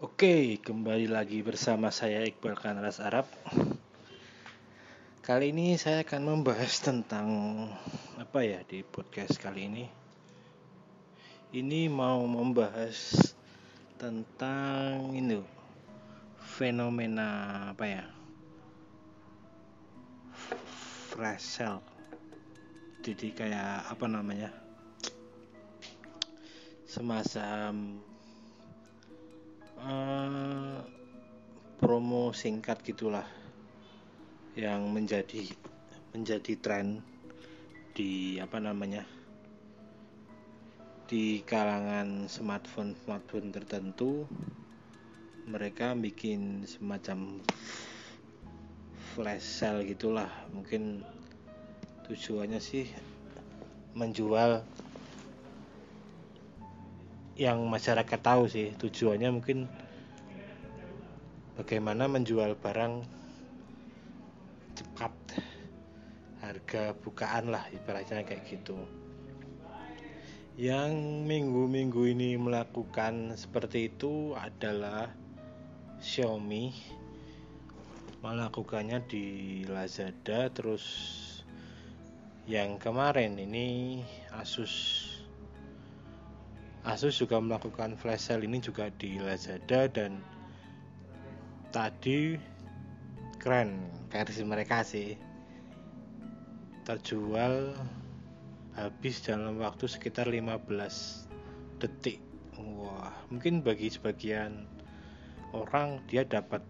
Oke, kembali lagi bersama saya Iqbal Kanras Arab. Kali ini saya akan membahas tentang apa ya di podcast kali ini. Ini mau membahas tentang ini fenomena apa ya? Flash sale. Jadi kayak apa namanya? Semacam promo singkat gitulah yang menjadi menjadi tren di apa namanya di kalangan smartphone smartphone tertentu. Mereka bikin semacam flash sale gitulah. Mungkin tujuannya sih menjual yang masyarakat tahu sih. Tujuannya mungkin bagaimana menjual barang cepat? Harga bukaan lah ibaratnya kayak gitu. Yang minggu-minggu ini melakukan seperti itu adalah Xiaomi. Melakukannya di Lazada terus yang kemarin ini Asus. Asus juga melakukan flash sale ini juga di Lazada dan tadi keren versi mereka sih. Terjual habis dalam waktu sekitar 15 detik. Wah mungkin bagi sebagian orang dia dapat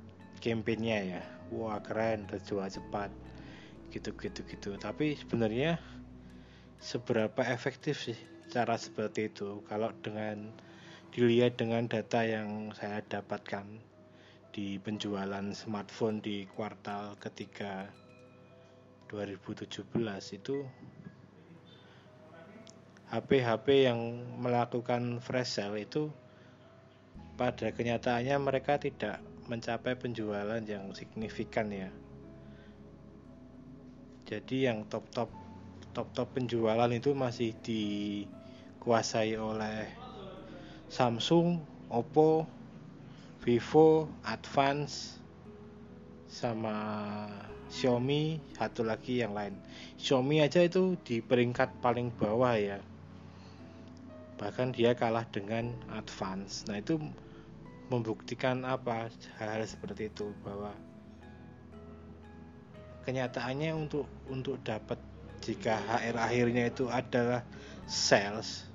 campaignnya ya. Wah keren terjual cepat. Gitu gitu gitu. Tapi sebenarnya seberapa efektif sih cara seperti itu? Kalau dengan dilihat dengan data yang saya dapatkan di penjualan smartphone di kuartal ketiga 2017 itu HP-HP yang melakukan fresh sale itu pada kenyataannya mereka tidak mencapai penjualan yang signifikan ya. Jadi yang top-top top-top penjualan itu masih di dikuasai oleh Samsung, Oppo, Vivo, Advance, sama Xiaomi, satu lagi yang lain. Xiaomi aja itu di peringkat paling bawah ya. Bahkan dia kalah dengan Advance. Nah, itu membuktikan apa hal-hal seperti itu bahwa kenyataannya untuk untuk dapat jika HR akhirnya itu adalah sales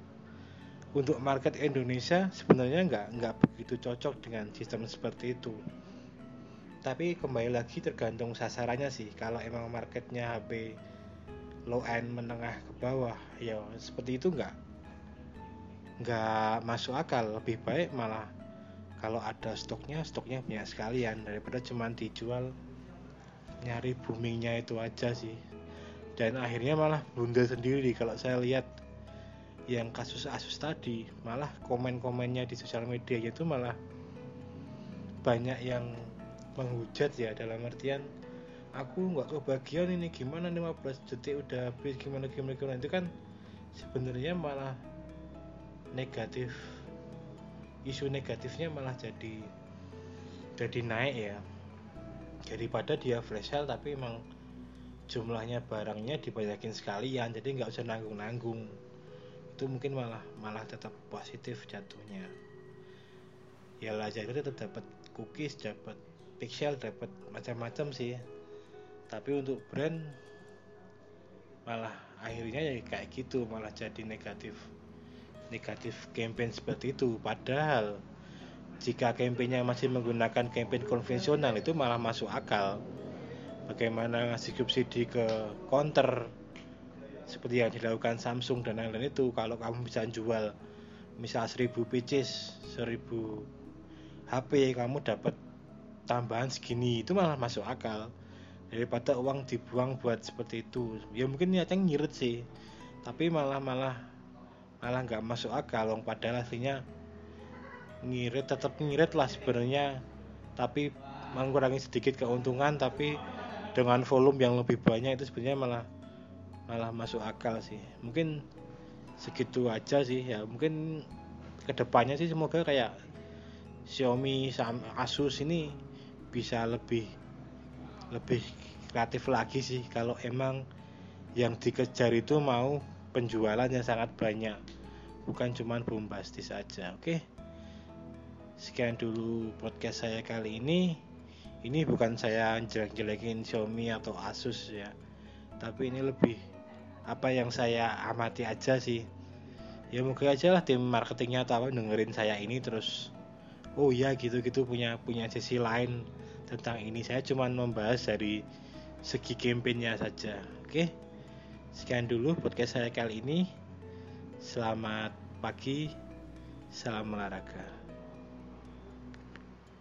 untuk market Indonesia sebenarnya nggak nggak begitu cocok dengan sistem seperti itu. Tapi kembali lagi tergantung sasarannya sih. Kalau emang marketnya HP low end menengah ke bawah ya seperti itu nggak nggak masuk akal. Lebih baik malah kalau ada stoknya stoknya banyak sekalian daripada cuma dijual nyari boomingnya itu aja sih. Dan akhirnya malah bunda sendiri kalau saya lihat yang kasus Asus tadi malah komen-komennya di sosial media itu malah banyak yang menghujat ya dalam artian aku nggak kebagian ini gimana 15 detik udah habis gimana gimana gimana? Itu kan sebenarnya malah negatif isu negatifnya malah jadi jadi naik ya. Daripada dia flash sale tapi emang jumlahnya barangnya dibanyakin sekalian jadi nggak usah nanggung-nanggung itu mungkin malah malah tetap positif jatuhnya. Ya lah jadi tetap dapat cookies dapat pixel dapat macam-macam sih. Tapi untuk brand malah akhirnya ya kayak gitu malah jadi negatif negatif campaign seperti itu. Padahal jika campaignnya masih menggunakan campaign konvensional itu malah masuk akal. Bagaimana ngasih subsidi ke counter seperti yang dilakukan Samsung dan lain-lain itu kalau kamu bisa jual misal 1000 pieces 1000 HP kamu dapat tambahan segini itu malah masuk akal. Daripada uang dibuang buat seperti itu. Ya mungkin niatnya ngirit sih tapi malah malah malah nggak masuk akal. Wong padahal aslinya ngirit tetap ngirit lah sebenarnya. Tapi mengurangi sedikit keuntungan tapi dengan volume yang lebih banyak itu sebenarnya malah malah masuk akal sih. Mungkin segitu aja sih ya. Mungkin ke depannya sih semoga kayak Xiaomi Asus ini bisa lebih lebih kreatif lagi sih. Kalau emang yang dikejar itu mau penjualan yang sangat banyak bukan cuman bombastis saja. Oke sekian dulu podcast saya kali ini. Ini bukan saya jelek-jelekin Xiaomi atau Asus ya tapi ini lebih apa yang saya amati aja sih. Ya mungkin aja lah tim marketingnya tahu dengerin saya ini terus oh ya gitu-gitu punya punya sisi lain tentang ini. Saya cuma membahas dari segi campaignnya saja. Oke sekian dulu podcast saya kali ini. Selamat pagi salam olahraga